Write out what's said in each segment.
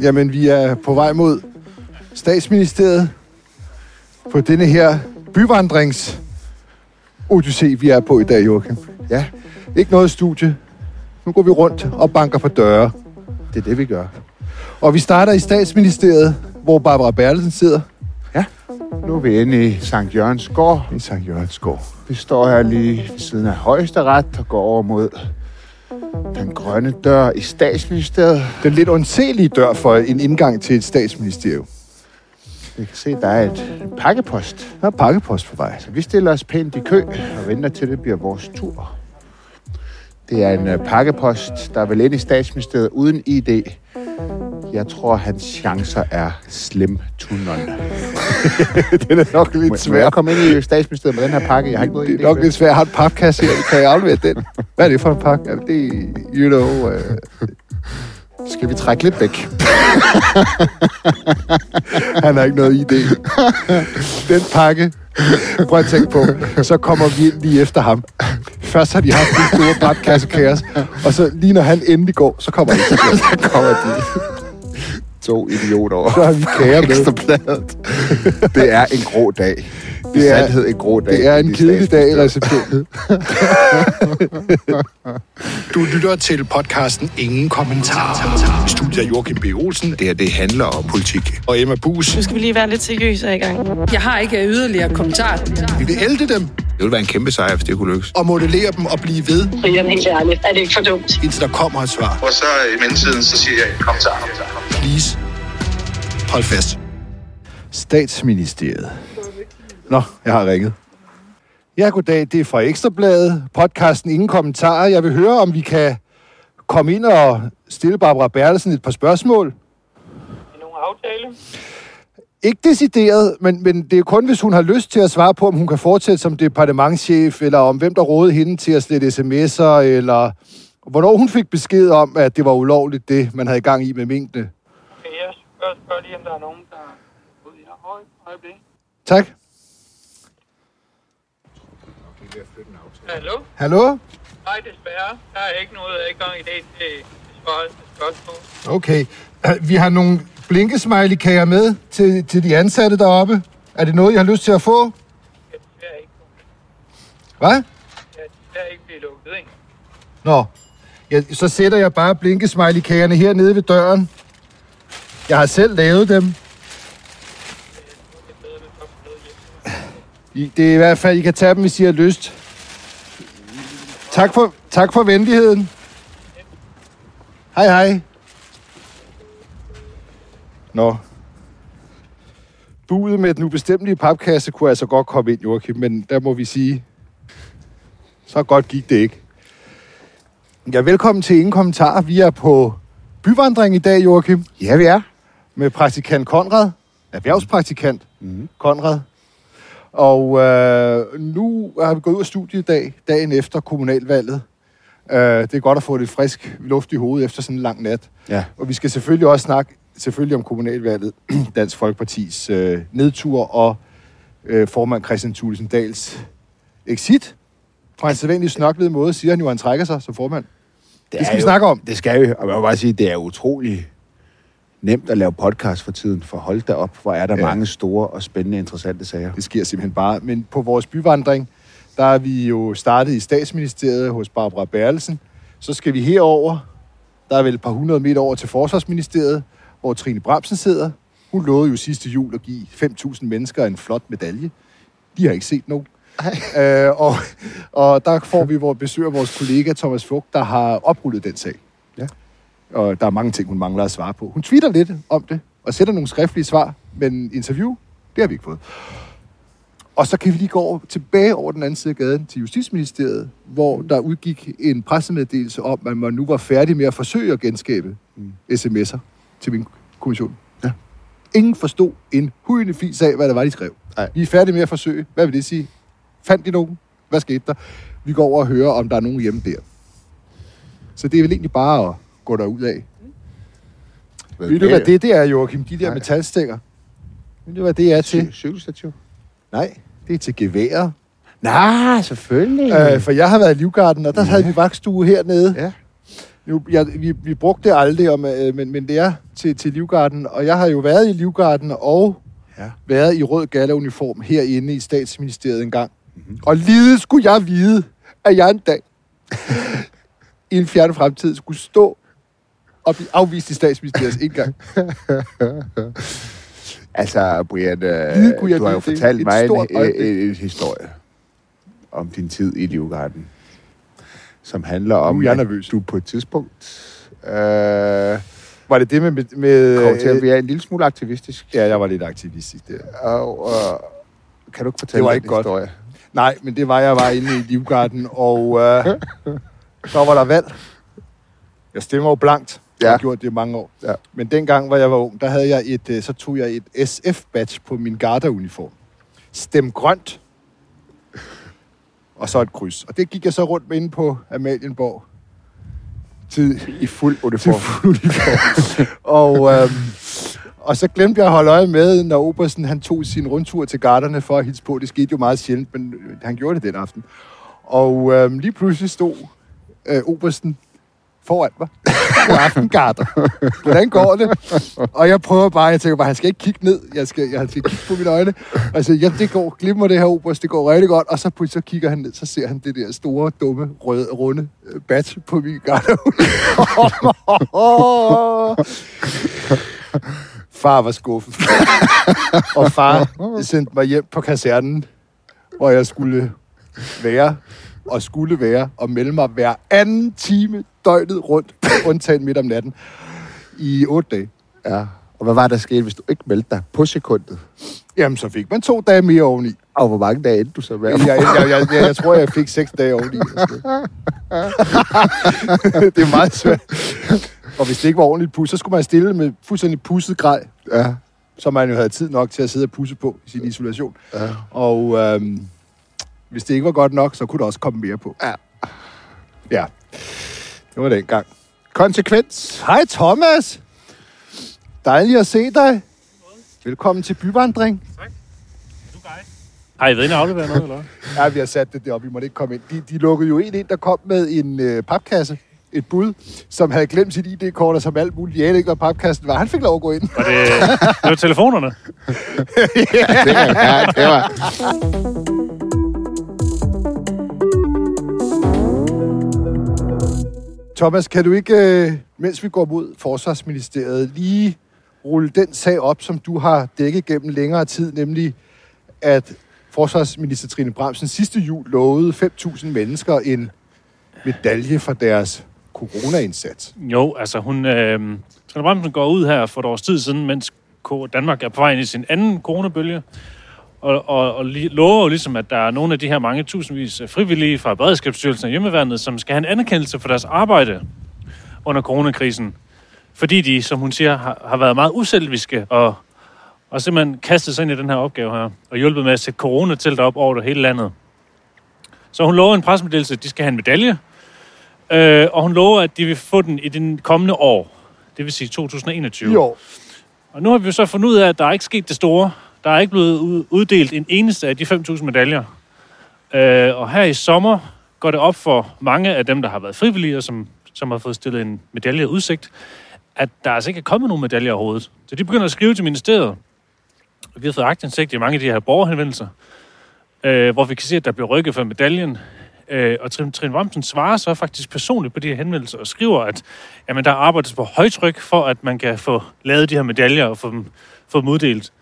Jamen, vi er på vej mod statsministeriet på denne her byvandrings odyssé, vi er på i dag, Joachim. Ja, Ikke noget studie. Nu går vi rundt og banker på døre. det er det, vi gør. Og vi starter i statsministeriet, hvor Barbara Bertelsen sidder Ja, nu er vi inde i Sankt Jørgens gård. i Sankt Jørgens gård. Vi står her lige ved siden af højesteret og går over mod den grønne dør i statsministeriet. Den lidt ondselige dør for en indgang til et statsministerium. Vi kan se, der er et pakkepost. Der er pakkepost på vej. Så vi stiller os pænt i kø og venter til, det bliver vores tur. Det er en uh, pakkepost, der er vel inde i statsministeriet uden ID. Jeg tror, hans chancer er slim to none. Den er nok lidt Må, må svær. jeg komme ind i statsministeriet med den her pakke? Jeg har ikke noget Det er nok lidt svært. Jeg har en papkasse her. Kan jeg aflevere den? Hvad er det for en pakke? Ja, det er, you know... Uh... Skal vi trække lidt væk? Han har ikke noget idé. Den pakke, prøv at tænke på, så kommer vi ind lige efter ham. Først har de haft en store papkassekaos, og så lige når han endelig går, så kommer de. Så kommer de to idioter over. Så har vi kager med. Ekstrabladet. Det er en grå dag. Det er sandhed en grå dag. Det er en kedelig dag i receptionen. Du lytter til podcasten Ingen Kommentar. I studiet er Joachim B. Olsen. Det her, det handler om politik. Og Emma Bus. Nu skal vi lige være lidt seriøse i gang. Jeg har ikke yderligere kommentarer. Vi vil ælde dem Det ville være en kæmpe sejr, hvis det kunne lykkes. og modellere dem og blive ved, Brian, helt ærligt, er det ikke for dumt? indtil der kommer et svar. Og så i mellemtiden, så siger jeg, kom så, kom så. Please. Hold fast. Statsministeriet. Nå, jeg har ringet. Ja, goddag. Det er fra Ekstrabladet. Podcasten Ingen Kommentarer. Jeg vil høre, om vi kan komme ind og stille Barbara Bertelsen et par spørgsmål. nogen aftale? Ikke decideret, men, men det er kun, hvis hun har lyst til at svare på, om hun kan fortsætte som departementschef, eller om hvem der rådede hende til at slette sms'er, eller hvornår hun fik besked om, at det var ulovligt, det man havde i gang i med mængde. Spørger, spørger lige, om der er nogen, der er ude her høj øjeblik. Tak. Hallo? Hallo? Nej, desværre. Der er ikke noget adgang i dag til spørgsmål. Okay. Vi har nogle blinkesmiley-kager med til, til de ansatte deroppe. Er det noget, I har lyst til at få? Jeg kan desværre ikke, Hvad? jeg kan desværre ikke blive lukket ind. Nå. Ja, så sætter jeg bare blinkesmiley-kagerne hernede ved døren. Jeg har selv lavet dem. I- Det er i hvert fald, I kan tage dem, hvis I har lyst. Tak for, tak for venligheden. Hej, hej. Nå. Budet med den ubestemmelige papkasse kunne altså godt komme ind, Joachim, men der må vi sige, så godt gik det ikke. Ja, velkommen til Ingen Kommentar. Vi er på byvandring i dag, Joachim, Ja, vi er med praktikant Konrad, erhvervspraktikant mm. Konrad. Og øh, nu har vi gået ud af studiet i dag, dagen efter kommunalvalget. Øh, det er godt at få lidt frisk luft i hovedet efter sådan en lang nat. Ja. Og vi skal selvfølgelig også snakke selvfølgelig om kommunalvalget, Dansk Folkepartis øh, nedtur og øh, formand Christian Thulesen Dahls exit. På en sædvanlig snørklede måde siger han jo, at han trækker sig som formand. Det, det skal vi jo- snakke om. Det skal vi. Og jeg må bare sige, det er utrolig nemt at lave podcast for tiden. For hold da op, hvor er der Ja. mange store og spændende, interessante sager. Det sker simpelthen bare. Men på vores byvandring, der er vi jo startet i statsministeriet hos Barbara Bertelsen. Så skal vi herover. Der er vel et par hundrede meter over til forsvarsministeriet, hvor Trine Bramsen sidder. Hun lovede jo sidste jul at give 5.000 mennesker en flot medalje. De har ikke set nogen. Øh, og, og der får vi vores besøg af vores kollega Thomas Fugt, der har oprullet den sag. Og der er mange ting, hun mangler at svare på. Hun twitter lidt om det, og sætter nogle skriftlige svar, men interview, det har vi ikke fået. Og så kan vi lige gå over, tilbage over den anden side af gaden til Justitsministeriet, hvor der udgik en pressemeddelelse om, at man nu var færdig med at forsøge at genskabe mm. sms'er til min kommission. Ja. Ingen forstod en hujende fis af, hvad der var, de skrev. Nej. Vi er færdige med at forsøge. Hvad vil det sige? Fandt de nogen? Hvad skete der? Vi går over og hører, om der er nogen hjemme der. Så det er vel egentlig bare at gå derud af. Ved du, hvad det der er, Joachim? De der Nej. metalstænger. Ved du, hvad det er til? Cykelstativ? Nej, det er til geværer. Nej, selvfølgelig. Øh, for jeg har været i Livgarden, og der havde vi vagtstue hernede. Ja. Nu, jeg, vi, vi brugte det aldrig, om, øh, men, men det er til, til Livgarden, og jeg har jo været i Livgarden og Ja. været i rød gala-uniform herinde i statsministeriet en gang. Mm-hmm. Og lige skulle jeg vide, at jeg en dag i en fjern fremtid skulle stå og blive afvist i statsministeriets indgang. Altså, Brian, øh, du har jo fortalt mig en, stort en, øjeblik. en, en historie om din tid i Livgarden, som handler om, Nu er jeg at nervøs. du på et tidspunkt øh, Var det det med... med, med kom til øh, at være en lille smule aktivistisk. Ja, jeg var lidt aktivistisk der. Og, og, kan du ikke fortælle Det var ikke godt. historie? Nej, men det var, jeg var inde i Livgarden, og øh, så var der valg. Jeg stemmer jo blankt. Jeg Ja. har gjort det i mange år. Ja. Men dengang, hvor jeg var ung, der havde jeg et, øh, så tog jeg et SF-badge på min Garda-uniform. Stem grønt. Og så et kryds. Og det gik jeg så rundt med inde på Amalienborg. Til, I fuld til uniform. fuld uniform. og, øhm, og så glemte jeg at holde øje med, når Obersen han tog sin rundtur til garderne for at hilse på. Det skete jo meget sjældent, men han gjorde det den aften. Og øhm, lige pludselig stod øh, Obersten foran mig på aftengarder. Hvordan går det? Og jeg prøver bare, jeg tænker bare, han skal ikke kigge ned. Jeg skal, jeg skal kigge på mine øjne. Altså, ja, det går, glimmer det her Oberst, det går rigtig godt. Og så pludselig så kigger han ned, så ser han det der store, dumme, røde, runde øh, bat på min garder. far var skuffet. og far sendte mig hjem på kasernen, hvor jeg skulle være og skulle være og melde mig hver anden time døgnet rundt, undtagen midt om natten, i otte dage. Ja. Og hvad var der sket, hvis du ikke meldte dig på sekundet? Jamen, så fik man to dage mere oveni. Og hvor mange dage endte du så med? Jeg, jeg, jeg, jeg, jeg, jeg tror, jeg fik seks dage oveni. det er meget svært. Og hvis det ikke var ordentligt pus, så skulle man stille med fuldstændig pusset grej, Ja. som man jo havde tid nok til at sidde og pusse på i sin isolation. Ja. Og øhm, hvis det ikke var godt nok, så kunne der også komme mere på. Ja. Ja, det var den gang. Konsekvens. Hej Thomas! Dejligt at se dig. Velkommen til byvandring. Har I været inde og aflevere noget, eller? Ja, vi har sat det deroppe, vi måtte ikke komme ind. De, de lukkede jo en ind, der kom med en øh, papkasse, et bud, som havde glemt sit ID-kort, og som alt muligt, jeg ikke, hvad papkassen var. Han fik lov at gå ind. Var det, det var telefonerne? Det var, ja, det var. Thomas, kan du ikke, øh, mens vi går mod Forsvarsministeriet, lige rulle den sag op, som du har dækket gennem længere tid, nemlig at Forsvarsminister Trine Bramsen sidste jul lovede 5.000 mennesker en medalje for deres corona-indsats. Jo, altså hun... Øh, Trine Bramsen går ud her for et års tid siden, mens Danmark er på vej ind i sin anden coronabølge, og, og, og lover jo ligesom, at der er nogle af de her mange tusindvis frivillige fra Beredskabsstyrelsen og Hjemmeværnet, som skal have en anerkendelse for deres arbejde under coronakrisen. Fordi de, som hun siger, har, har været meget uselviske og, og simpelthen kastet sig ind i den her opgave her, og hjulpet med at sætte coronatelt op over det hele landet. Så hun lover en pressemeddelelse, at de skal have en medalje, øh, og hun lover, at de vil få den i den kommende år. Det vil sige 2021. I år. Og nu har vi jo så fundet ud af, at der er ikke sket det store. Der er ikke blevet uddelt en eneste af de 5.000 medaljer. Øh, og her i sommer går det op for mange af dem, der har været frivillige, og som, som har fået stillet en medalje udsigt, at der altså ikke er kommet nogen medaljer overhovedet. Så de begynder at skrive til ministeriet. Vi har fået agtindsigt i mange af de her borgerhenvendelser, øh, hvor vi kan se, at der bliver rykket for medaljen. Øh, og Trine, Trine Bramsen svarer så faktisk personligt på de her henvendelser og skriver, at jamen, der arbejdes på højtryk for, at man kan få lavet de her medaljer og få dem, få dem uddelt.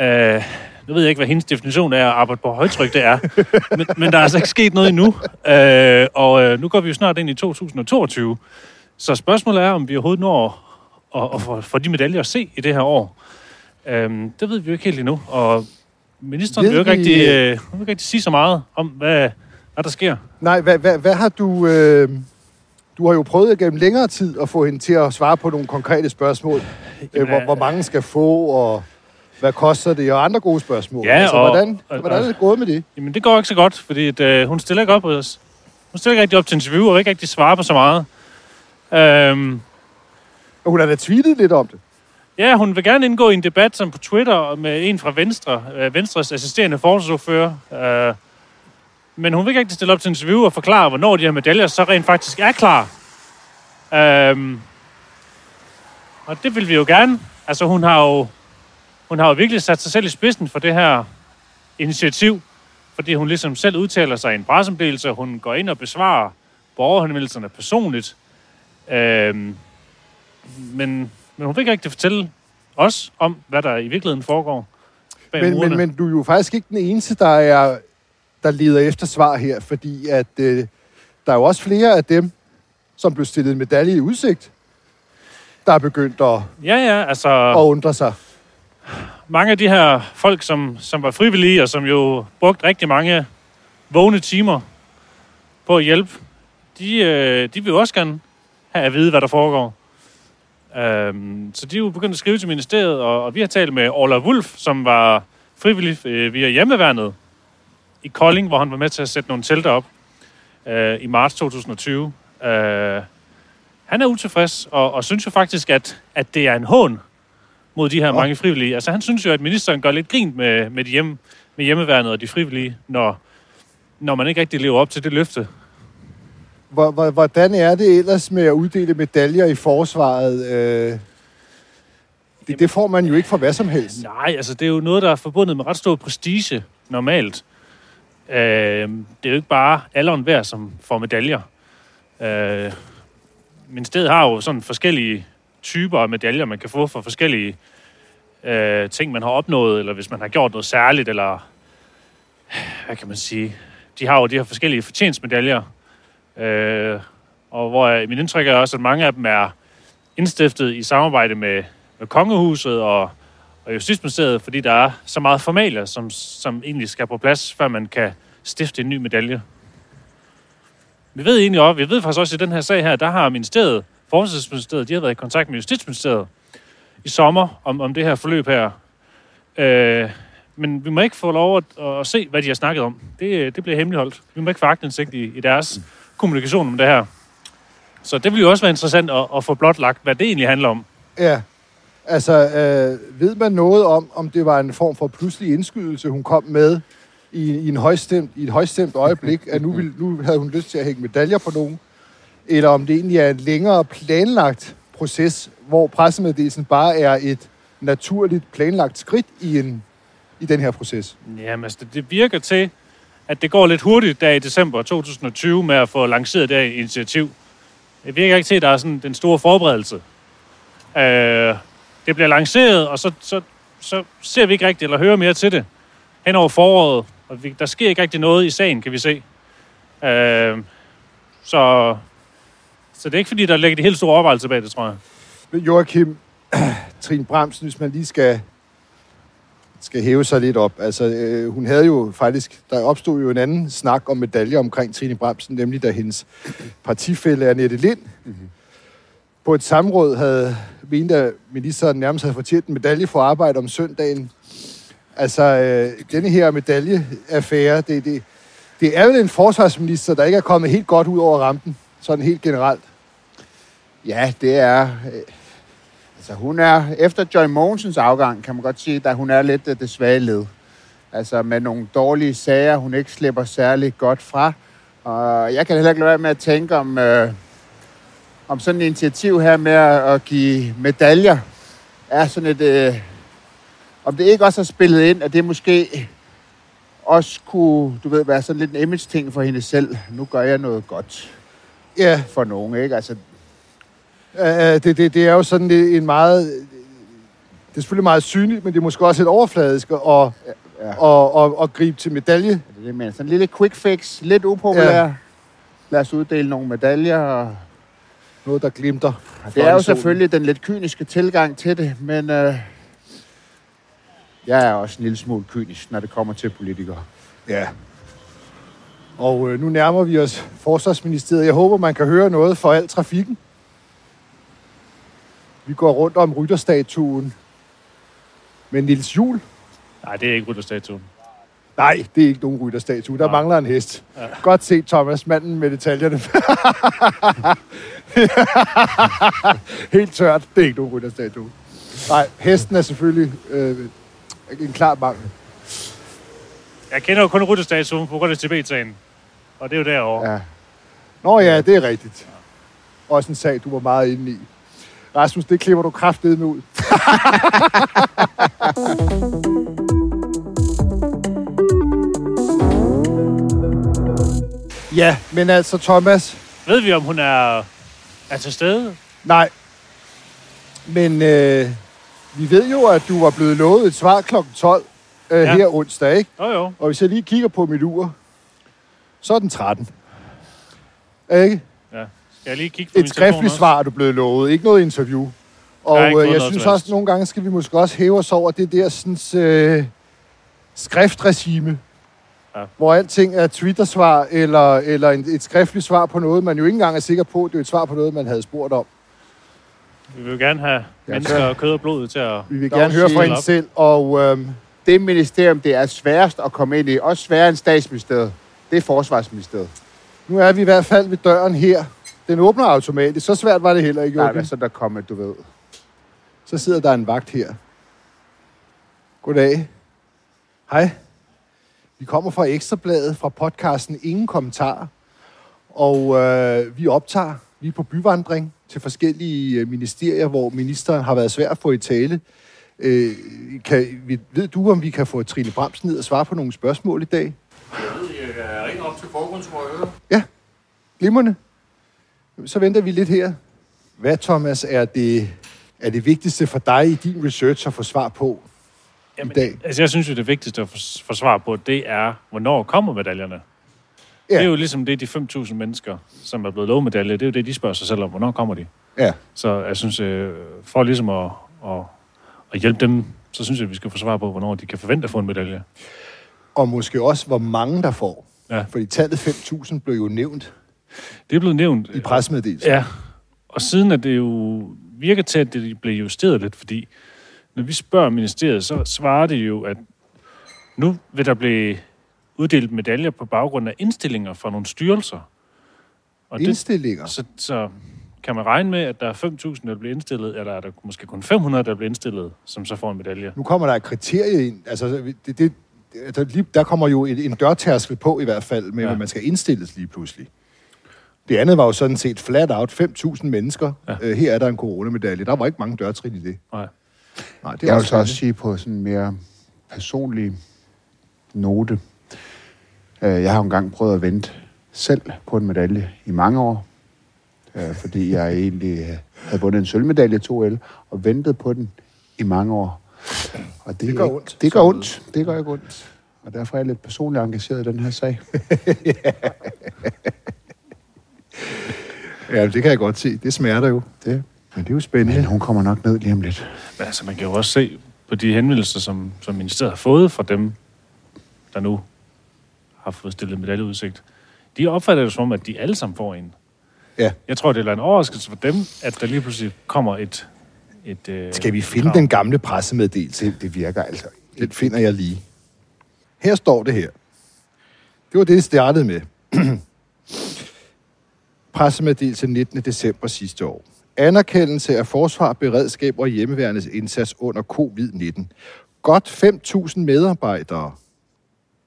Øh, nu ved jeg ikke, hvad hendes definition af at arbejde på højtryk det er, men, men der er altså ikke sket noget endnu. Øh, og øh, nu går vi jo snart ind i 2022. Så spørgsmålet er, om vi overhovedet når at, at få, få de medaljer at se i det her år. Øh, det ved vi jo ikke helt endnu, og ministeren Ved vil jo ikke rigtig, øh, vil ikke rigtig sige så meget om, hvad, hvad der sker. Nej, hvad, hvad, hvad har du... Øh, du har jo prøvet gennem længere tid at få hende til at svare på nogle konkrete spørgsmål. Øh, hvor, hvor mange skal få, og hvad koster det, og andre gode spørgsmål. Ja, altså, og- hvordan, og- hvordan er det gået med det? Jamen, det går ikke så godt, fordi at, øh, hun stiller ikke op hos os. Hun stiller ikke rigtig op til interview, og ikke rigtig svare på så meget. Øhm, Og hun har da tweetet lidt om det. ja, hun vil gerne indgå i en debat som på Twitter med en fra Venstre, øh, Venstres assisterende forsvarsordfører. Øh, men hun vil ikke rigtig stille op til interview og forklare, hvornår de her medaljer så rent faktisk er klar. Øhm, og det vil vi jo gerne. Altså, hun har jo, hun har jo virkelig sat sig selv i spidsen for det her initiativ, fordi hun ligesom selv udtaler sig i en pressemeddelelse, hun går ind og besvarer borgerhenvendelserne personligt. Øhm, men, men hun fik ikke rigtig fortælle os om, hvad der i virkeligheden foregår Men, men, men du er jo faktisk ikke den eneste, der er der leder efter svar her, fordi at øh, der er jo også flere af dem, som blev stillet en medalje i udsigt, der er begyndt at, Ja, ja, altså... at undre sig mange af de her folk, som, som var frivillige, og som jo brugte rigtig mange vågne timer på at hjælpe, de, øh, de vil også gerne have at vide, hvad der foregår. Øhm, så de er jo begyndt at skrive til ministeriet, og, og vi har talt med Orla Wulf, som var frivillig øh, via hjemmeværnet i Kolding, hvor han var med til at sætte nogle telte op øh, i marts 2020. Øh, han er utilfreds, og, og synes jo faktisk, at, at det er en hån mod de her Nå. mange frivillige. Altså han synes jo, at ministeren gør lidt grin med, med, de hjem, med hjemmeværnet og de frivillige, når, når man ikke rigtig lever op til det løfte. Hvor- hvor- Hvordan er det ellers med at uddele medaljer i forsvaret? Øh, det, det får man jo ikke for hvad som helst. Nej, altså det er jo noget, der er forbundet med ret stor prestige normalt. Øh, det er jo ikke bare alle og enhver, som får medaljer. Øh, ministeriet har jo sådan forskellige typer af medaljer, man kan få for forskellige øh, ting, man har opnået, eller hvis man har gjort noget særligt, eller hvad kan man sige? De har jo de her forskellige fortjensmedaljer, øh, og hvor jeg, min indtryk er også, at mange af dem er indstiftet i samarbejde med, med kongehuset og, og Justitsministeriet, fordi der er så meget formalia, som, som egentlig skal på plads, før man kan stifte en ny medalje. Vi ved egentlig også, vi ved faktisk også i den her sag her, der har ministeriet, Forsvarsministeriet, de har været i kontakt med Justitsministeriet i sommer om, om det her forløb her. Øh, men vi må ikke få lov at, at se, hvad de har snakket om. Det, det bliver hemmeligholdt. Vi må ikke få agtindsigt i, i deres kommunikation om det her. Så det vil jo også være interessant at, at få blotlagt, hvad det egentlig handler om. Ja. Altså, øh, ved man noget om, om det var en form for pludselig indskydelse, hun kom med i, i, en højstemt, i et højstemt øjeblik, at nu, ville, nu havde hun lyst til at hænge medaljer på nogen? Eller om det egentlig er en længere planlagt proces, hvor pressemeddelelsen bare er et naturligt planlagt skridt i, en, i den her proces? Jamen, altså, det, virker til, at det går lidt hurtigt der i december 2020 med at få lanceret det her initiativ. Det virker ikke til, at der er sådan den store forberedelse. Øh, det bliver lanceret, og så, så, så ser vi ikke rigtigt eller hører mere til det hen over foråret. Og vi, der sker ikke rigtig noget i sagen, kan vi se. Øh, så, så det er ikke fordi, der ligger de helt store overvejelser bag det, tror jeg. Men Joachim, Trine Bramsen, hvis man lige skal, skal hæve sig lidt op. Altså, øh, hun havde jo faktisk, der opstod jo en anden snak om medaljer omkring Trine Bramsen, nemlig da hendes partifælle Annette Lind mm-hmm. på et samråd havde ment, at ministeren nærmest havde fortjent en medalje for arbejde om søndagen. Altså, øh, denne her medaljeaffære, det, det, det er vel en forsvarsminister, der ikke er kommet helt godt ud over rampen, sådan helt generelt. Ja, det er... Øh, altså, hun er... Efter Joy Mogensens afgang, kan man godt sige, at hun er lidt øh, det svage led. Altså, med nogle dårlige sager, hun ikke slipper særlig godt fra. Og jeg kan heller ikke lade være med at tænke om... Øh, om sådan et initiativ her med at, at give medaljer, er sådan et... Øh, om det ikke også har spillet ind, at det måske også kunne, du ved, være sådan lidt en image-ting for hende selv. Nu gør jeg noget godt Ja, for nogen, ikke? Altså, Uh, det, det, det er jo sådan en meget... Det er selvfølgelig meget synligt, men det er måske også lidt overfladisk at, ja. at, at, at gribe til medalje. Det er det, men sådan en lille quick fix, lidt upopulær. Ja. Lad os uddele nogle medaljer. Og Noget, der glimter. det er jo selvfølgelig den lidt kyniske tilgang til det, men øh, jeg er også en lille smule kynisk, når det kommer til politikere. Ja. Og øh, nu nærmer vi os Forsvarsministeriet. Jeg håber, man kan høre noget for al trafikken. Vi går rundt om rytterstatuen med Nils Jul. Nej, det er ikke rytterstatuen. Nej, det er ikke nogen rytterstatue. Der Nej. mangler en hest. Ja. Godt set, Thomas, manden med detaljerne. Helt tørt. Det er ikke nogen rytterstatue. Nej, hesten er selvfølgelig øh, en klar mangel. Jeg kender jo kun rytterstatuen på grund af Tibet-sagen. Og det er jo derovre. Ja. Nå ja, det er rigtigt. også en sag, du var meget inde i. Rasmus, det klipper du kraftedeme ud. ja, men altså Thomas, Ved vi, om hun er, er til stede? nej. Men øh, vi ved jo, at du var blevet lovet et svar kl. 12 øh, Ja. her onsdag, ikke? Jo, jo. Og hvis jeg lige kigger på mit ur, så er den 13. Ikke? Jeg lige kigge på Et skriftligt svar er du blevet lovet, ikke noget interview. Og Jeg har ikke øh, jeg synes også, at nogle gange skal vi måske også hæve os over det der sådan, øh, skriftregime, Ja. hvor alting er Twitter-svar eller, eller en, et skriftligt svar på noget, man jo ikke engang er sikker på, det er et svar på noget, man havde spurgt om. Vi vil gerne have Ja, mennesker og kød og blod til at... Vi vil gerne høre fra hende selv, og øhm, Det ministerium, det er sværest at komme ind i, også sværere end statsministeriet, det er forsvarsministeriet. nu er vi i hvert fald ved døren her. Den åbner automatisk, så svært var det heller ikke, Nej, hvad så der kommer, du ved. Så sidder der en vagt her. Goddag. Hej. Vi kommer fra Ekstrabladet, fra podcasten Ingen Kommentarer. Og øh, vi optager, vi er på byvandring til forskellige øh, ministerier, hvor ministeren har været svær at få i tale. Øh, kan, vi- ved du, om vi kan få Trine Bremsen ned og svare på nogle spørgsmål i dag? Jeg ringer op til forgrundsrøret. Glimrende. Så venter vi lidt her. Hvad, Thomas, er det, er det vigtigste for dig i din research at få svar på Jamen, i dag? Altså, jeg synes jo, det vigtigste at få, svar på, det er, hvornår kommer medaljerne? Ja. Det er jo ligesom det, de 5.000 mennesker, som er blevet lovet medalje, det er jo det, de spørger sig selv om, hvornår kommer de? ja. Så jeg synes, øh, for ligesom at, at, at hjælpe dem, så synes jeg, at vi skal få svar på, hvornår de kan forvente at få en medalje. Og måske også, hvor mange der får. Ja. Fordi tallet 5.000 blev jo nævnt Det er blevet nævnt. i pressemeddelelsen. Ja, og siden at det jo virker til, at det blev justeret lidt, fordi når vi spørger ministeriet, så svarer det jo, at nu vil der blive uddelt medaljer på baggrund af indstillinger fra nogle styrelser. Og det, Indstillinger. så, så kan man regne med, at der er 5.000, der bliver indstillet, eller er der måske kun 500, der bliver indstillet, som så får en medalje. Nu kommer der et kriterie ind. Altså, det, det, der, lige, der kommer jo en, en dørtærskel på i hvert fald, med ja. at man skal indstilles lige pludselig. Det andet var jo sådan set flat out 5.000 mennesker. Ja. Øh, her er der en coronamedalje. Der var ikke mange dørtrin i det. Nej. Nej, det Jeg vil så også sige på sådan en mere personlig note. Øh, Jeg har jo engang prøvet at vente selv på en medalje i mange år. øh, Fordi jeg egentlig øh, havde vundet en sølvmedalje i 2L og ventet på den i mange år. Og det, Det gør er ondt. Det gør ondt. Det gør ikke ondt. Og derfor er jeg lidt personligt engageret i den her sag. Ja, det kan jeg godt se. Det smerter jo. Det. Men det er jo spændende. Men hun kommer nok ned lige om lidt. Men altså, man kan jo også se på de henvendelser, som, som ministeriet har fået fra dem, der nu har fået stillet medaljeudsigt. De opfatter det som om, at de alle sammen får en. Ja. Jeg tror, det er en overraskelse for dem, at der lige pludselig kommer et... et øh, Skal vi finde krav. den gamle pressemeddelelse? Det, det virker altså. Den finder jeg lige. Her står det her. Det var det, det startede med. Pressemeddelelse 19. december sidste år. Anerkendelse af forsvar, beredskab og hjemmeværendes indsats under covid-19. Godt 5.000 medarbejdere.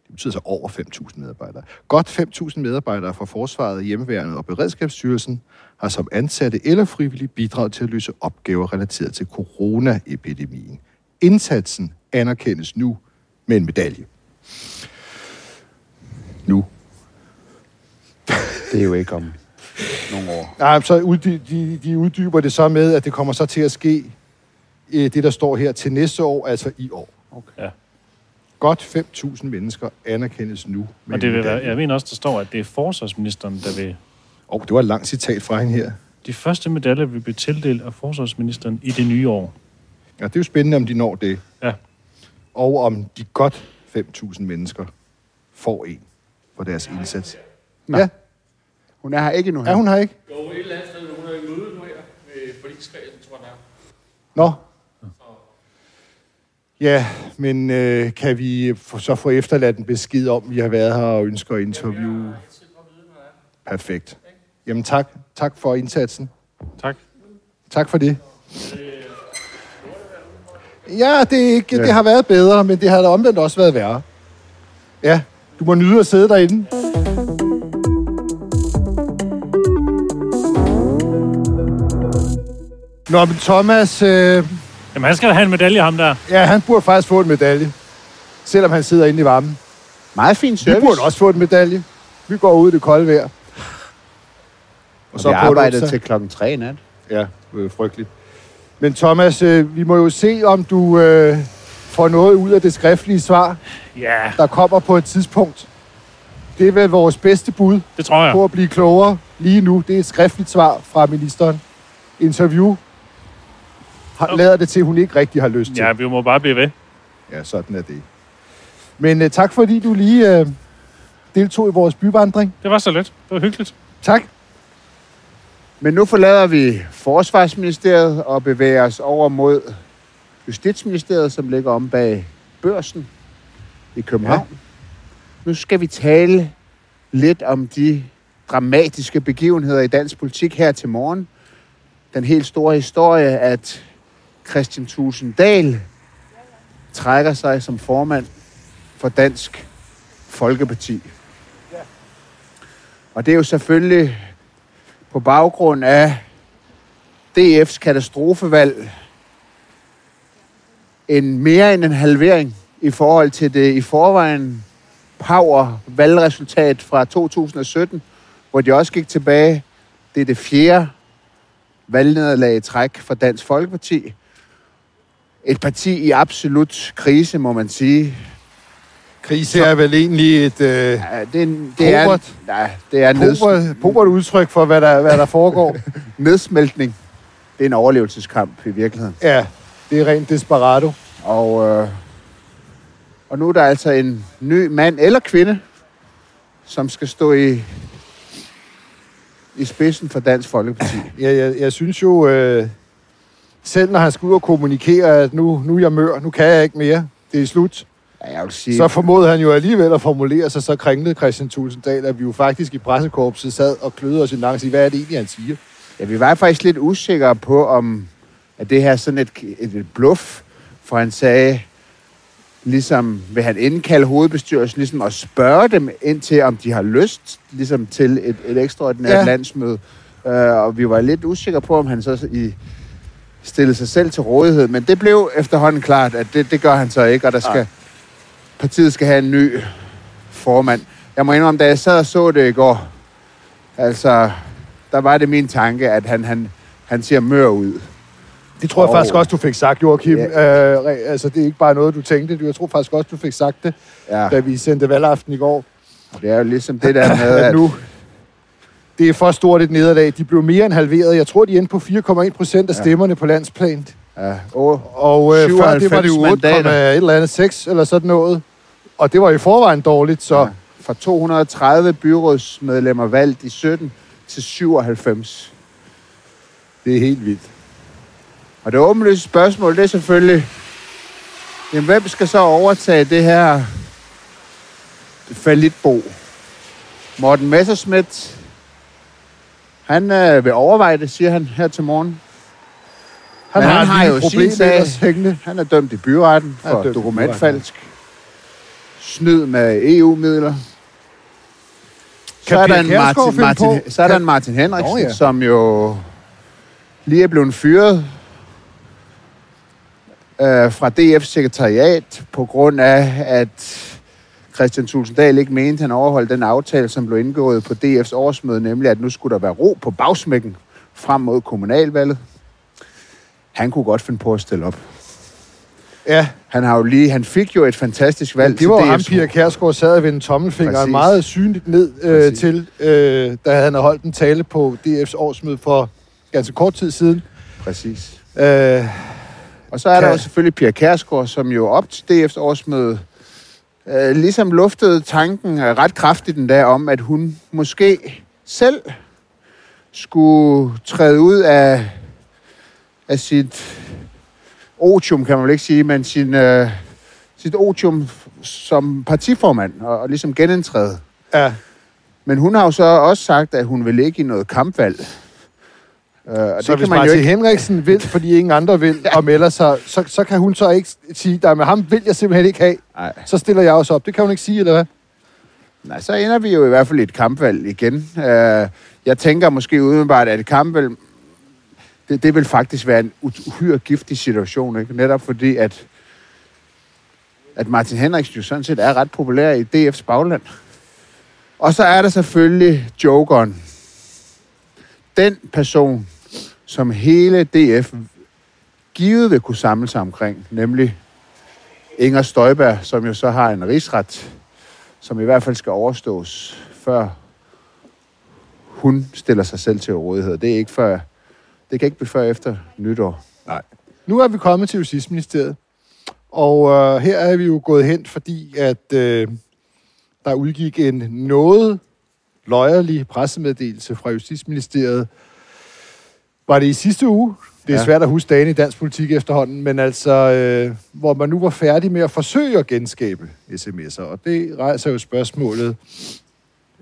Det betyder så over 5.000 medarbejdere. Godt 5.000 medarbejdere fra Forsvaret, Hjemmeværnet og Beredskabsstyrelsen har som ansatte eller frivillige bidraget til at løse opgaver relateret til coronaepidemien. Indsatsen anerkendes nu med en medalje. Nu. Det er jo ikke om nogle år. Nej, så uddy- de, de uddyber det så med, at det kommer så til at ske, øh, det der står her, til næste år, altså i år. Okay. Ja. Godt 5.000 mennesker anerkendes nu Og det vil være, jeg mener også, der står, at det er forsvarsministeren, der vil... Og det var et langt citat fra hende her. De første medaljer vil blive tildelt af forsvarsministeren i det nye år. Ja, det er jo spændende, om de når det. Ja. Og om de godt 5.000 mennesker får en for deres indsats. Nå. Ja, Hun er her ikke nu her. er hun her ikke? Jo, et eller andet sted, hun er i møde nu her med forligskredsen, tror jeg. Nå. Ja, men øh, kan vi så få efterladt en besked om, vi har været her og ønsker at interview? Perfekt. Jamen tak. Tak for indsatsen. Tak. Tak for det. Ja, det, er ikke, det har været bedre, men det har da omvendt også været værre. Ja, du må nyde at sidde derinde. Nå, men Thomas, øh, Jamen, han skal have en medalje, ham der. ja, han burde faktisk få en medalje. Selvom han sidder inde i varmen. Meget fin Vi service. burde også få en medalje. Vi går ud i det kolde vejr. Og så vi onsdag. til klokken 3 i nat. Ja, det er frygteligt. Men Thomas, øh, vi må jo se, om du øh, får noget ud af det skriftlige svar, Ja, der kommer på et tidspunkt. Det er vel vores bedste bud det tror jeg. på at blive klogere lige nu. Det er et skriftligt svar fra ministeren. Interview Okay. lader det til, at hun ikke rigtig har lyst til. Ja, vi må bare blive ved. Ja, sådan er det. Men øh, tak fordi du lige øh, deltog i vores byvandring. Det var så let. Det var hyggeligt. Tak. Men nu forlader vi Forsvarsministeriet og bevæger os over mod Justitsministeriet, som ligger om bag børsen i København. Ja. Nu skal vi tale lidt om de dramatiske begivenheder i dansk politik her til morgen. Den helt store historie, at Christian Tusinddal trækker sig som formand for Dansk Folkeparti. Og det er jo selvfølgelig på baggrund af DF's katastrofevalg en mere end en halvering i forhold til det i forvejen power valgresultat fra 2017, hvor de også gik tilbage. Det er det fjerde valgnederlag i træk for Dansk Folkeparti. Et parti i absolut krise, må man sige. Krise er vel egentlig et øh, Ja, det, er, en- det er, nej, det er pobert, pobert udtryk for, hvad der, hvad der foregår. nedsmeltning. Det er en overlevelseskamp i virkeligheden. ja, det er rent desperado. Og, øh, og nu er der altså en ny mand eller kvinde, som skal stå i, i spidsen for Dansk Folkeparti. Jeg, jeg, jeg synes jo, øh, selv når han skal ud og kommunikere, at nu, nu er jeg mør, nu kan jeg ikke mere, det er slut, Ja, jeg vil sige, så formåede han jo alligevel at formulere sig så kringlet, Christian Tulsendal, at vi jo faktisk i pressekorpset sad og kløede os i lang og hvad er det egentlig, han siger? ja, vi var faktisk lidt usikre på, om at det her sådan et, et, et bluff, for han sagde, ligesom vil han indkalde hovedbestyrelsen, ligesom at spørge dem ind til, om de har lyst ligesom til et, et ekstraordinært ja. landsmøde. Uh, og vi var lidt usikre på, om han så i, stillede sig selv til rådighed. Men det blev efterhånden klart, at det, det gør han så ikke, og der skal, partiet skal have en ny formand. Jeg må indrømme, da jeg sad og så det i går, altså, der var det min tanke, at han, han, han ser mør ud. Det tror jeg Og- faktisk også, du fik sagt, Joachim. Ja. Øh, altså, det er ikke bare noget, du tænkte. Jeg tror faktisk også, du fik sagt det, Ja, da vi sendte valgaften i går. det er jo ligesom det der med, at nu, det er for stort et nederlag. De blev mere end halveret. Jeg tror, de endte på 4,1 procent af stemmerne på landsplan. ja, åh, Og øh, før det var det 97 jo 8, mandater. et eller andet 6 eller sådan noget. Og det var i forvejen dårligt, så Ja. Fra 230 byrådsmedlemmer valgt i 17 til 97. det er helt vildt. Og det åbenlyse spørgsmål, det er selvfølgelig, jamen, hvem skal så overtage det her falitbo? Morten Messerschmidt, han øh, vil overveje det, siger han her til morgen. Han, Men har, han har jo sin sag. hængende. Han er dømt i byretten for dokumentfalsk. Snyd med EU-midler. Så er, der en Martin, Martin, så er der en Martin Henriksen, Nå, ja. som jo lige er blevet fyret øh, fra DF's sekretariat på grund af, at Christian Tulsendal ikke mente, at han overholdt den aftale, som blev indgået på DF's årsmøde, nemlig at nu skulle der være ro på bagsmækken frem mod kommunalvalget. Han kunne godt finde på at stille op. Ja, Han har jo lige, han fik jo et fantastisk valg men det var jo ham, Pia Kærsgaard sad og vendte tommelfingeren Præcis. meget synligt ned øh, Præcis. til, øh, da han havde holdt en tale på DF's årsmøde for ganske kort tid siden. Præcis. Øh, Og så er der Kan- jo selvfølgelig Pia Kærsgaard, som jo op til DF's årsmøde øh, ligesom luftede tanken øh, ret kraftigt den der om, at hun måske selv skulle træde ud af, af sit otium, kan man vel ikke sige, men sin, øh, sit otium som partiformand og, og ligesom genindtræde. ja, Men hun har jo så også sagt, at hun vil ikke i noget kampvalg. Øh, og så hvis Martin Henriksen vil, fordi ingen andre vil, ja. og melder sig, så, så kan hun så ikke sige, der med ham vil jeg simpelthen ikke have. Nej. Så stiller jeg også op. Det kan hun ikke sige, eller hvad? Nej, så ender vi jo i hvert fald i et kampvalg igen. Uh, jeg tænker måske umiddelbart, at et kampvalg... det, det vil faktisk være en uhyre giftig situation, ikke? Netop fordi, at, at Martin Henriksen jo sådan set er ret populær i DF's bagland. Og så er der selvfølgelig jokeren. Den person, som hele DF givet vil kunne samle sig omkring, nemlig Inger Støjberg, som jo så har en rigsret, som i hvert fald skal overstås, før hun stiller sig selv til rådighed. Det er ikke før, det kan ikke blive før efter nytår. Nej. Nu er vi kommet til Justitsministeriet, og øh, her er vi jo gået hen, fordi at øh, der udgik en noget løjerlig pressemeddelelse fra Justitsministeriet. Var det i sidste uge? Det er Ja. svært at huske dagen i dansk politik efterhånden, men altså, øh, hvor man nu var færdig med at forsøge at genskabe sms'er. Og det rejser jo spørgsmålet,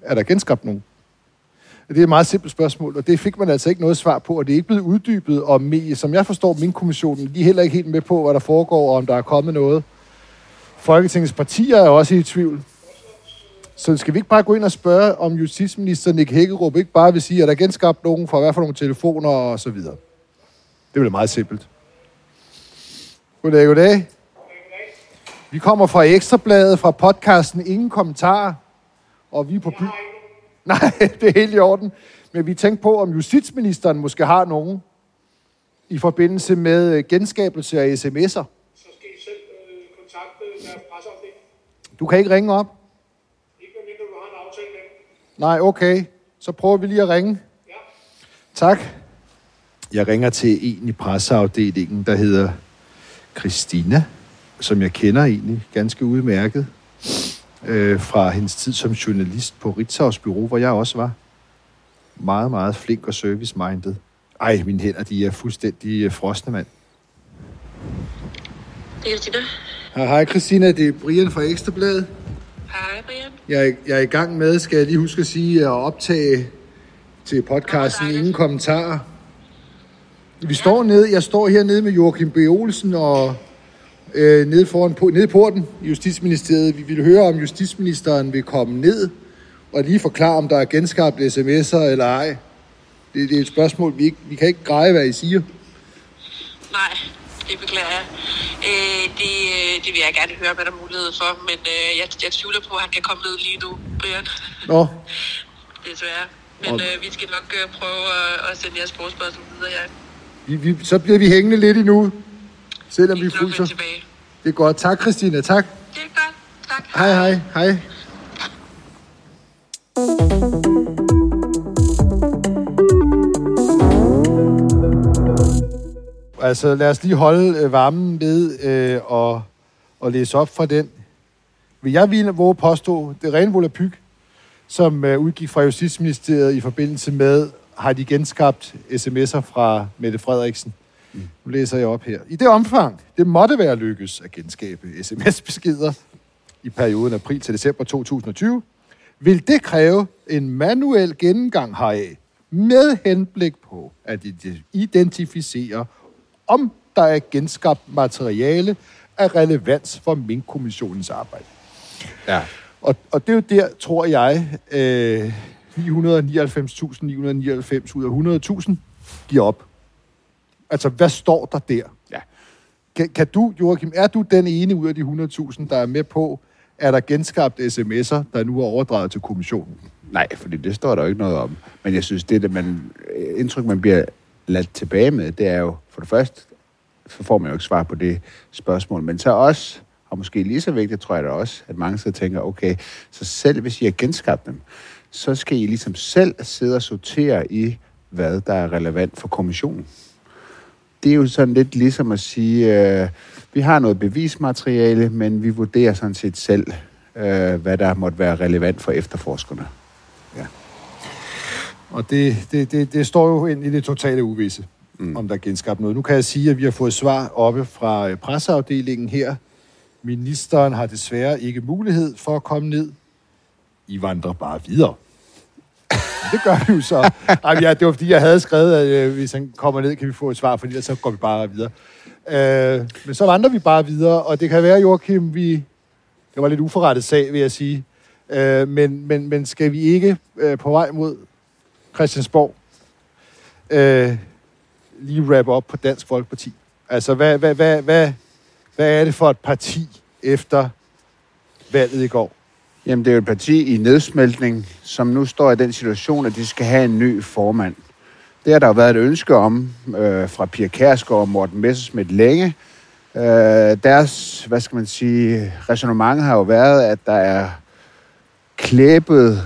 er der genskabt nogen? Det er et meget simpelt spørgsmål, og det fik man altså ikke noget svar på, og det er ikke blevet uddybet. Og me, som jeg forstår min kommissionen, de er heller ikke helt med på, hvad der foregår, og om der er kommet noget. Folketingets partier er også i tvivl. Så skal vi ikke bare gå ind og spørge, om justitsminister Nick Hækkerup ikke bare vil sige, at der er genskabt nogen for hvad for nogle telefoner og så videre. Det bliver meget simpelt. Goddag, goddag. Vi kommer fra Ekstrabladet, fra podcasten Ingen Kommentarer, og vi er på by... Nej, det er helt i orden. Men vi tænkte på, om justitsministeren måske har nogen i forbindelse med øh, genskabelse af sms'er. så skal I selv øh, kontakte deres presseafdeling. Du kan ikke ringe op? Ikke medmindre du har en aftale med dem. Nej, okay. Så prøver vi lige at ringe. Ja. Tak. Jeg ringer til en i presseafdelingen, der hedder Christina, som jeg kender egentlig ganske udmærket øh, fra hendes tid som journalist på Ritzau's Bureau, hvor jeg også var. Meget, meget flink og service-minded. Ej, mine hænder, de er fuldstændig øh, frosne, mand. Det er Christina. Hej, hej Christina, det er Brian fra Ekstrabladet. Hej, Brian. Jeg, er- jeg er i gang med, skal jeg lige huske at sige, at optage til podcasten dejligt. Ingen Kommentarer. Vi står nede, jeg står hernede med Joachim B. Olsen og øh, nede, foran, på, nede i porten i Justitsministeriet. Vi vil høre, om justitsministeren vil komme ned og lige forklare, om der er genskabt sms'er eller ej. Det, det er et spørgsmål, vi, ikke, vi kan ikke greje, hvad I siger. Nej, det beklager jeg. Øh, det, øh, det vil jeg gerne høre, hvad der er mulighed for, men øh, jeg, jeg tvivler på, at han kan komme ned lige nu, Brian. Nå, Desværre. Men Og- øh, vi skal nok øh, prøve at, at sende jeres forspørgsel videre, ja. vi, vi, så bliver vi hængende lidt endnu, selvom vi Vi er vende tilbage. Det er godt. Tak, Christina. Tak. Det er godt. Tak. Hej, hej. Hej. Altså, lad os lige holde øh, varmen ved øh, og, og læse op fra den. Vil jeg ville våge påstå, det er ren volapyk, som øh, udgik fra Justitsministeriet i forbindelse med, har de genskabt sms'er fra Mette Frederiksen. Nu læser jeg op her. I det omfang, det måtte være lykkes at genskabe sms-beskeder i perioden april til december 2020, vil det kræve en manuel gennemgang heraf med henblik på at identificere, om der er genskabt materiale af relevans for Mink-kommissionens arbejde. Ja. Og, og det er jo der, tror jeg, øh, 999.999 ud af 100.000 giver op. Altså, hvad står der der? Ja. Kan, kan du, Joachim, er du den ene ud af de 100.000, der er med på, at der genskabt sms'er, der nu er overdraget til kommissionen? Nej, fordi det står der jo ikke noget om. Men jeg synes, det, det man, indtryk, man bliver ladt tilbage med, det er jo, for det første, så får man jo ikke svar på det spørgsmål. Men så også, og måske lige så vigtigt, tror jeg da også, at mange så tænker, okay, så selv hvis I har genskabt dem, så skal I ligesom selv sidde og sortere i, hvad der er relevant for kommissionen. Det er jo sådan lidt ligesom at sige, øh, vi har noget bevismateriale, men vi vurderer sådan set selv, øh, hvad der måtte være relevant for efterforskerne. Og det, det, det, det står jo ind i det totale uvisse, mm. om der er genskabt noget. Nu kan jeg sige, at vi har fået svar oppe fra øh, presseafdelingen her. Ministeren har desværre ikke mulighed for at komme ned. I vandrer bare videre. det gør vi jo så. Ej, ja, det var fordi, jeg havde skrevet, at øh, hvis han kommer ned, kan vi få et svar, fordi så går vi bare videre. Øh, men så vandrer vi bare videre, og det kan være, Joachim, vi... Det var lidt uforrettet sag, vil jeg sige. Øh, men, men, men skal vi ikke øh, på vej mod Christiansborg øh, lige wrap op på Dansk Folkeparti. Altså, hvad, hvad, hvad, hvad, hvad er det for et parti efter valget i går? Jamen, det er jo et parti i nedsmeltning, som nu står i den situation, at de skal have en ny formand. Det har der jo været et ønske om øh, fra Pia Kærsgaard og Morten Messerschmidt længe. Øh, deres, hvad skal man sige, resonemang har jo været, at der er klæbet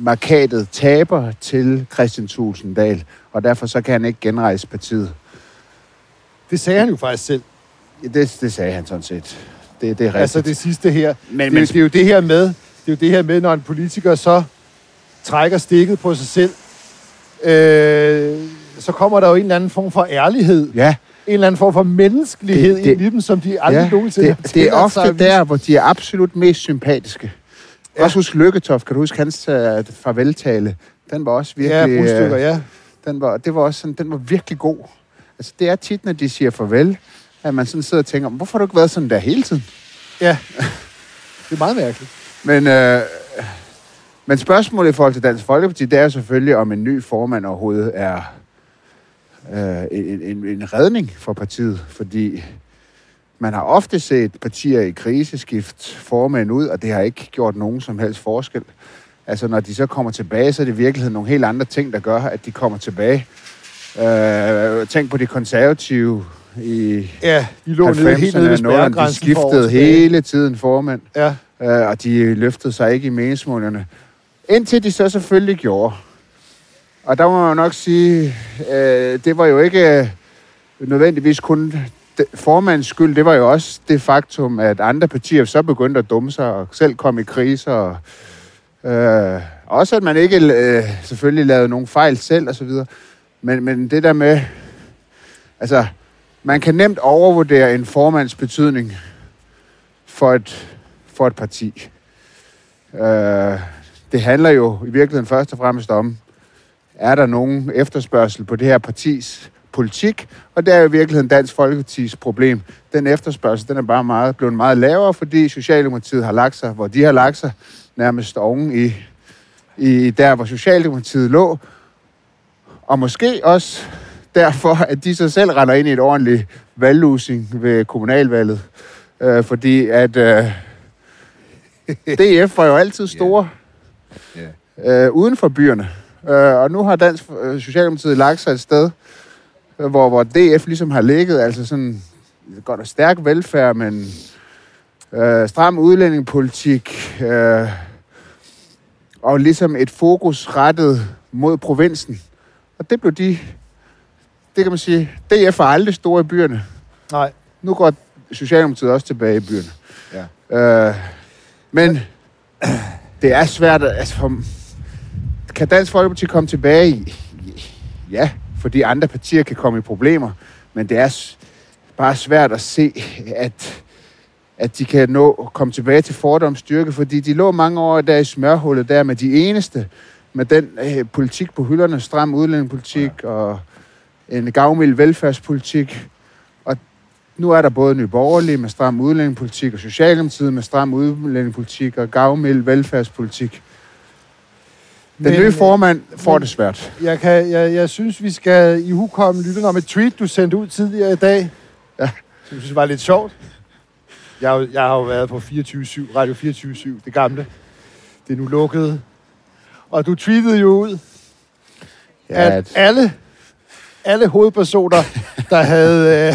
markatet taber til Christian Tulsendal, og derfor så kan han ikke genrejse partiet. Det sagde han jo faktisk selv. Ja, Det, det sagde han sådan set. Det, det er rigtigt. Altså det sidste her. Men- Men, men- det, det, er jo det her med, det er jo det her med, når en politiker så trækker stikket på sig selv, øh, så kommer der jo en eller anden form for ærlighed. Ja, En eller anden form for menneskelighed Det- det, det- det, i dem, som de aldrig ja nogensinde det, det er ofte der, hvor de er absolut mest sympatiske. Ja. Ja. Også husk Lykketoft, kan du huske hans uh, farveltale? Den var også Ja, virkelig... brudstykker, øh, ja. den var, det var også sådan, den var virkelig god. Altså, det er tit, når de siger farvel, at man sådan sidder og tænker, hvorfor har du ikke været sådan der hele tiden? Ja. Det er meget mærkeligt. Men, øh, men spørgsmålet i forhold til Dansk Folkeparti, det er selvfølgelig, om en ny formand overhovedet er øh, en, en, en redning for partiet. Fordi man har ofte set partier i kriseskift formand ud, og det har ikke gjort nogen som helst forskel. Altså, når de så kommer tilbage, så er det i virkeligheden nogle helt andre ting, der gør, at de kommer tilbage. Øh, tænk på de konservative i Ja, de lå nede, helt nede ved 90'erne, nullerne, de skiftede hele tiden formand Ja, øh, og de løftede sig ikke i meningsmålingerne. Indtil de så selvfølgelig gjorde. Og der må man jo nok sige, øh, det var jo ikke øh, nødvendigvis kun formands formandens skyld. Det var jo også det faktum, at andre partier så begyndte at dumme sig og selv kom i kriser. Og, øh, også at man ikke øh, selvfølgelig lavede nogen fejl selv og så videre. Men, men det der med, altså, man kan nemt overvurdere en formands betydning for et for et parti. Øh, det handler jo i virkeligheden først og fremmest om, er der nogen efterspørgsel på det her partis politik, og det er jo i virkeligheden Dansk Folkepartis problem. Den efterspørgsel, den er bare meget, blevet meget lavere, fordi Socialdemokratiet har lagt sig, hvor de har lagt sig, nærmest oven i, i der, hvor Socialdemokratiet lå, og måske også derfor, at de så selv render ind i et ordentligt valglosing ved kommunalvalget. Øh, fordi at øh, DF var jo altid store øh, uden for byerne. Øh, og nu har Dansk øh, Socialdemokratiet lagt sig et sted, hvor, hvor DF ligesom har ligget, altså sådan godt og stærk velfærd, men øh, stram udlændingepolitik, øh, og ligesom et fokus rettet mod provinsen. Og det blev de, det kan man sige, DF er aldrig store i byerne. nej. Nu går Socialdemokratiet også tilbage i byerne. Ja. Øh, men det er svært, at- altså, for, kan Dansk Folkeparti komme tilbage i? Ja, fordi andre partier kan komme i problemer, men det er bare svært at se, at, at de kan nå komme tilbage til fordomsstyrke, fordi de lå mange år der i smørhullet der med de eneste, med den øh, politik på hylderne, stram udlændingepolitik ja. og en gavmild velfærdspolitik. Og nu er der både Nye Borgerlige med stram udlændingepolitik, og Socialdemokratiet med stram udlændingepolitik og gavmild velfærdspolitik. Den Men, nye øh, formand får men- det svært. Jeg, kan, jeg, jeg synes, vi skal i hukomme lytterne om et tweet, du sendte ud tidligere i dag. Ja. Som jeg synes var lidt sjovt. Jeg, har jeg har jo været på 24 Radio 24 det gamle. Det er nu lukket. Og du tweetede jo ud, Ja, at alle, alle hovedpersoner, der havde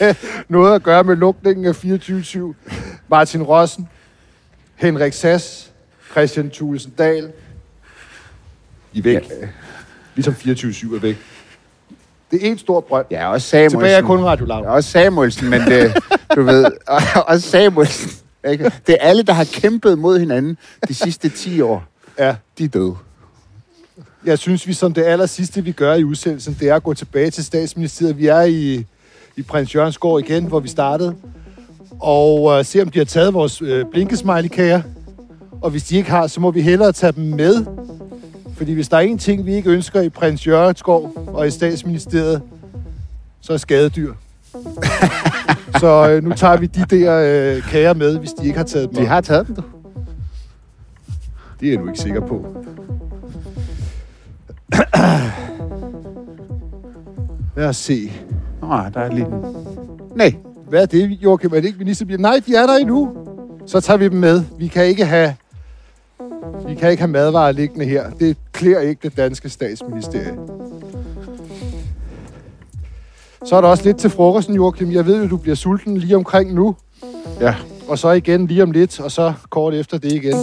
øh, noget at gøre med lukningen af 24 Martin Rossen, Henrik Sass, Christian Thulesen Dahl, I væk. Ja. Ligesom 24 er væk. Det er en stor brønd. ja, også Samuelsen. Tilbage er kun Radio Loud. Også Samuelsen, men det, du ved, og- også Samuelsen. Ikke? Det er alle, der har kæmpet mod hinanden de sidste 10 år. Ja. De er døde. Jeg synes, vi som det aller sidste, vi gør i udsendelsen, det er at gå tilbage til statsministeriet. Vi er i, i Prins Jørgens gård igen, hvor vi startede. Og øh, se, om de har taget vores øh, blinkesmiley-kager. Og hvis de ikke har, så må vi hellere tage dem med. Fordi hvis der er en ting, vi ikke ønsker i Prins Jørgens gård og i statsministeriet, så er skadedyr. så øh, nu tager vi de der øh, kager med, hvis de ikke har taget dem De har taget dem, du. Det er jeg nu ikke sikker på. Lad os se. Nå, der er lige en... Nej, Hvad er det, Joachim? Er det ikke ministerbiler? Nej, de er der endnu. Så tager vi dem med. Vi kan ikke have, vi kan ikke have madvarer liggende her. Det klæder ikke det danske statsministerie. Så er der også lidt til frokosten, Joachim. Jeg ved jo, du bliver sulten lige omkring nu. ja. Og så igen lige om lidt, og så kort efter det igen.